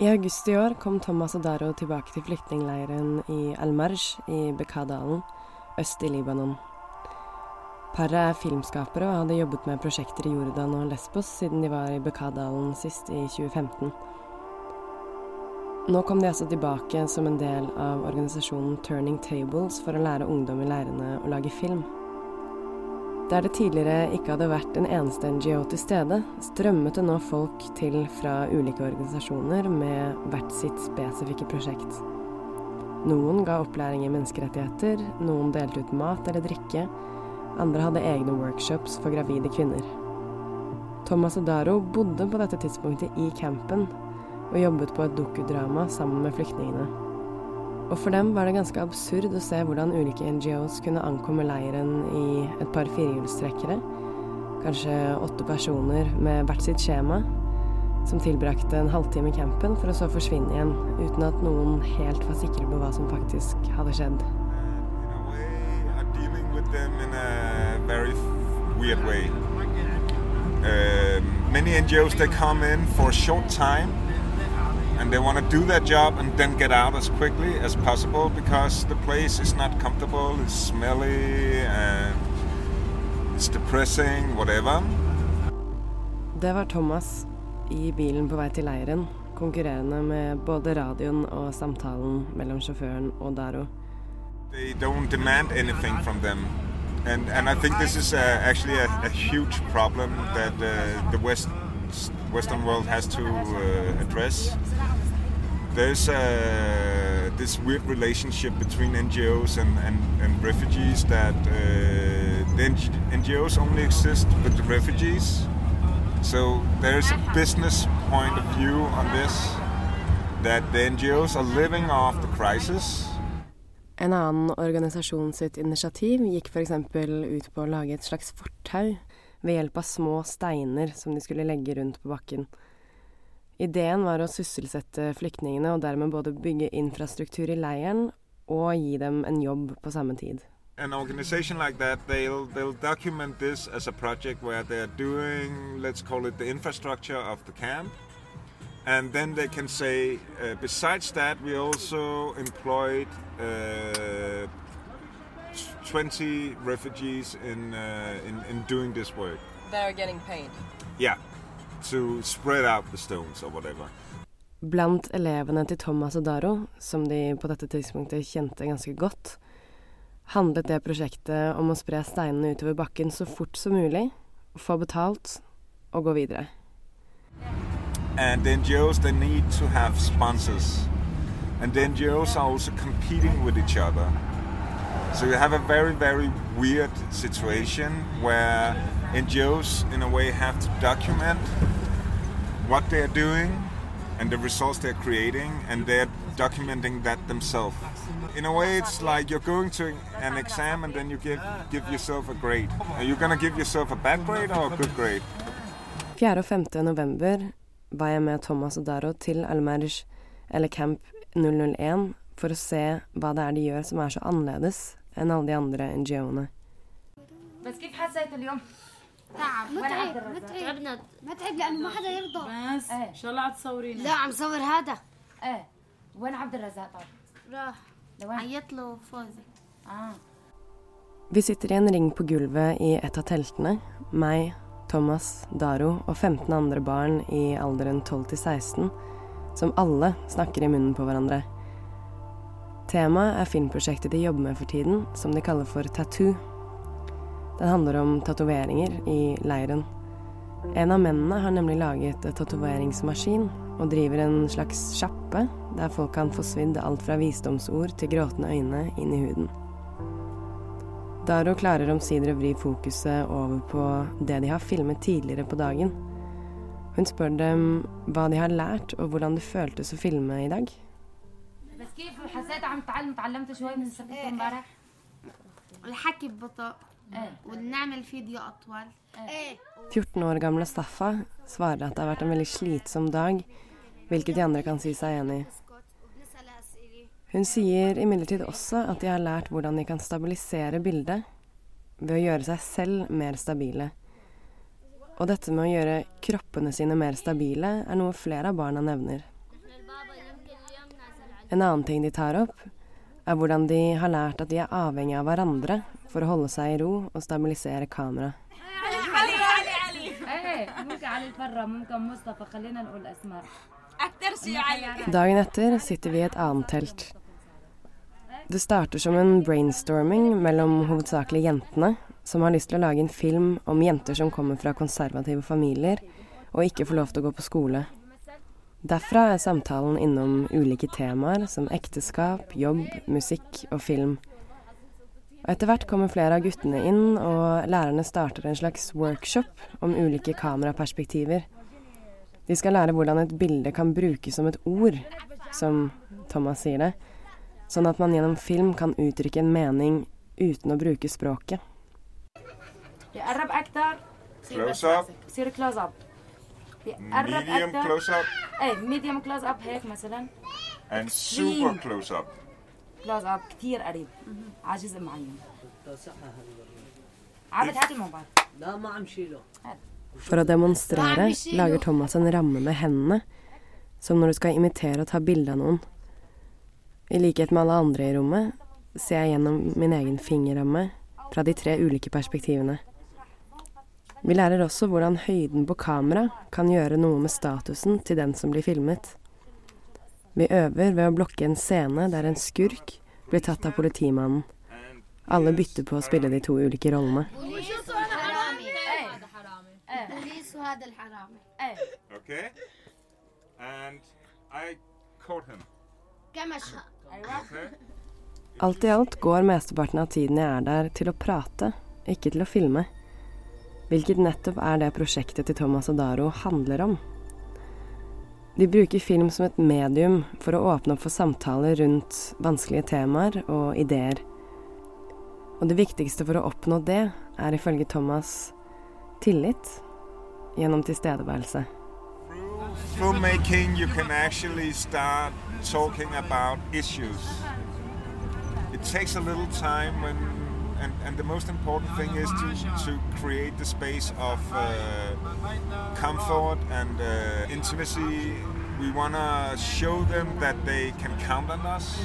I august i år kom Thomas og Daro tilbake til flyktningleiren i Al-Marj i Bekkadalen, øst i Libanon. Paret er filmskapere og hadde jobbet med prosjekter i Jordan og Lesbos siden de var i Bekkadalen sist i 2015. Nå kom de altså tilbake som en del av organisasjonen Turning Tables for å lære ungdom i leirene å lage film. Der det tidligere ikke hadde vært en eneste NGO til stede, strømmet det nå folk til fra ulike organisasjoner med hvert sitt spesifikke prosjekt. Noen ga opplæring i menneskerettigheter, noen delte ut mat eller drikke, andre hadde egne workshops for gravide kvinner. Thomas og Daro bodde på dette tidspunktet i campen og jobbet på et dokudrama sammen med flyktningene. Og for dem var det ganske absurd å se hvordan ulike NGOs kunne ankomme leiren i et par firehjulstrekkere, kanskje åtte personer med hvert sitt skjema, som tilbrakte en halvtime i campen for å så forsvinne igjen, uten at noen helt var sikre på hva som faktisk hadde skjedd. Uh, many NGOs they come in for a short time and they want to do their job and then get out as quickly as possible because the place is not comfortable, it's smelly and it's depressing, whatever. Det var Thomas i bilen på vei til leiren, konkurrerende med både radioen og samtalen mellom sjåføren og Daro. They don't demand anything from them. And, and I think this is uh, actually a, a, huge problem that uh, the West, Western world has to uh, address. There's uh, this weird relationship between NGOs and, and, and refugees that uh, the NGOs only exist with the refugees. So there's a business point of view on this that the NGOs are living off the crisis En annen organisasjon sitt initiativ gikk f.eks. ut på å lage et slags fortau ved hjelp av små steiner som de skulle legge rundt på bakken. Ideen var å sysselsette flyktningene og dermed både bygge infrastruktur i leiren og gi dem en jobb på samme tid. An organization like that, they'll, they'll document this as a project where they're doing, let's call it the infrastructure of the camp. And then they can say, uh, besides that, we also employed uh, 20 refugees in, uh, in, in doing this work. They're getting paid? Yeah, to spread out the stones or whatever. Blant elevene til Thomas og Daro, som de på dette tidspunktet kjente ganske godt, handlet det prosjektet om å spre steinene utover bakken så fort som mulig, få betalt og gå videre. And the NGOs, they need to have sponsors. And the NGOs are also competing with each other. So you have a very, very weird situation where NGOs, in a way, have to document what they're doing and the results they're creating, and they're documenting that themselves. In a way, it's like you're going to an exam and then you give, give yourself a grade. Are you going to give yourself a bad grade or a good grade? 4. og 5. november var jeg med Thomas og Daro til Al-Marj, eller Camp 001, for å se hva det er de gjør som er så annerledes enn alle de andre NGO-ene. تعب متعب متعب متعب لانه ما حدا يرضى بس ان شاء الله تصورينا لا عم صور هذا ايه وين عبد الرزاق طب راح عيط له فوزي اه Vi sitter i en ring på gulvet i et av teltene. Meg, Thomas, Daro og 15 andre barn i alderen 12 til 16, som alle snakker i munnen på hverandre. Temaet er filmprosjektet de jobber med for tiden, som de kaller for Tattoo. Den handler om tatoveringer i leiren. En av mennene har nemlig laget et tatoveringsmaskin og driver en slags sjappe der folk kan få svidd alt fra visdomsord til gråtende øyne inn i huden. Daro klarer omsider å vri fokuset over på det de har filmet tidligere på dagen. Hun spør dem hva de har lært, og hvordan det føltes å filme i dag. 14 år gamle Staffa svarer at det har vært en veldig slitsom dag, hvilket de andre kan si seg enig i. Hun sier imidlertid også at de har lært hvordan de kan stabilisere bildet ved å gjøre seg selv mer stabile. Og dette med å gjøre kroppene sine mer stabile er noe flere av barna nevner. En annen ting de tar opp, er hvordan de har lært at de er avhengig av hverandre for å holde seg i ro og stabilisere kameraet. Dagen etter sitter vi i et annet telt. Det starter som en brainstorming mellom hovedsakelig jentene, som har lyst til å lage en film om jenter som kommer fra konservative familier og ikke får lov til å gå på skole. Derfra er samtalen innom ulike temaer som ekteskap, jobb, musikk og film. Og etter hvert kommer flere av guttene inn, og lærerne starter en slags workshop om ulike kameraperspektiver. De skal lære hvordan et bilde kan brukes som et ord, som Thomas sier det, sånn at man gjennom film kan uttrykke en mening uten å bruke språket. Close up. Medium close up. medium close up هيك مثلا. And super close up. كلوز اب كثير قريب على جزء معين عابد هات الموبايل لا ما عم شيله For å demonstrere lager Thomas en ramme med hendene, som når du skal imitere å ta bilde av noen. I likhet med alle andre i rommet ser jeg gjennom min egen fingerramme fra de tre ulike perspektivene. Vi lærer også hvordan høyden på kamera kan gjøre noe med statusen til den som blir filmet. Vi øver ved å blokke en scene der en skurk blir tatt av politimannen. Alle bytter på å spille de to ulike rollene. Alt i alt går mesteparten av tiden jeg er der, til å prate, ikke til å filme. Hvilket nettopp er det prosjektet til Thomas Adaro handler om. De bruker film som et medium for å åpne opp for samtaler rundt vanskelige temaer og ideer. Og det viktigste for å oppnå det er ifølge Thomas tillit gjennom tilstedeværelse. Filmmaking, you can actually start talking about issues. It takes a little time when and, and the most important thing is to, to create the space of uh, comfort and uh, intimacy. We want to show them that they can count on us.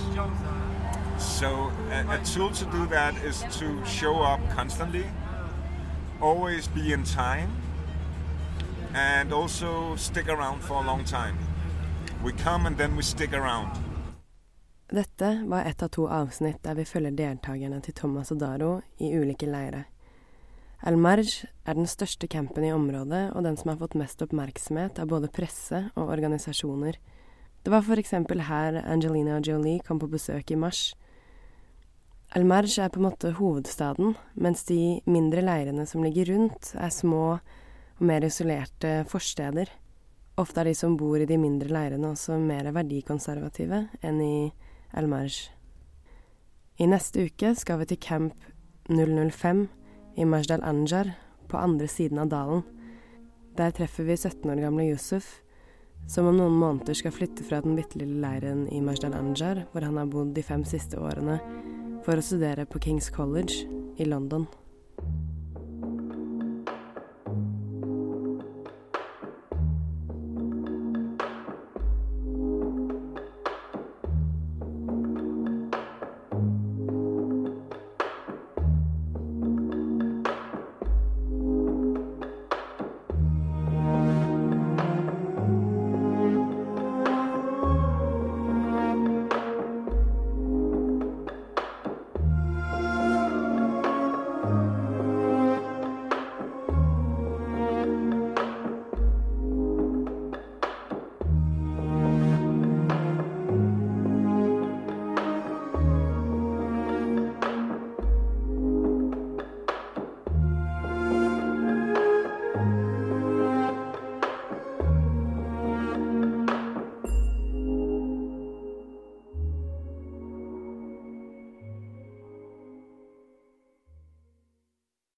So a, a tool to do that is to show up constantly, always be in time, and also stick around for a long time. We come and then we stick around. Dette var ett av to avsnitt der vi følger deltakerne til Thomas og Daro i ulike leire. Al-Marj er den største campen i området og den som har fått mest oppmerksomhet av både presse og organisasjoner. Det var eksempel her Angelina Jolie kom på besøk i mars. Al-Marj er på en måte hovedstaden, mens de mindre leirene som ligger rundt, er små og mer isolerte forsteder. Ofte er de som bor i de mindre leirene også mer verdikonservative enn i El-Marj. I neste uke skal vi til camp 005 i Majdal Anjar på andre siden av dalen. Der treffer vi 17 år gamle Yusuf, som om noen måneder skal flytte fra den bitte lille leiren i Majdal Anjar, hvor han har bodd de fem siste årene, for å studere på Kings College i London.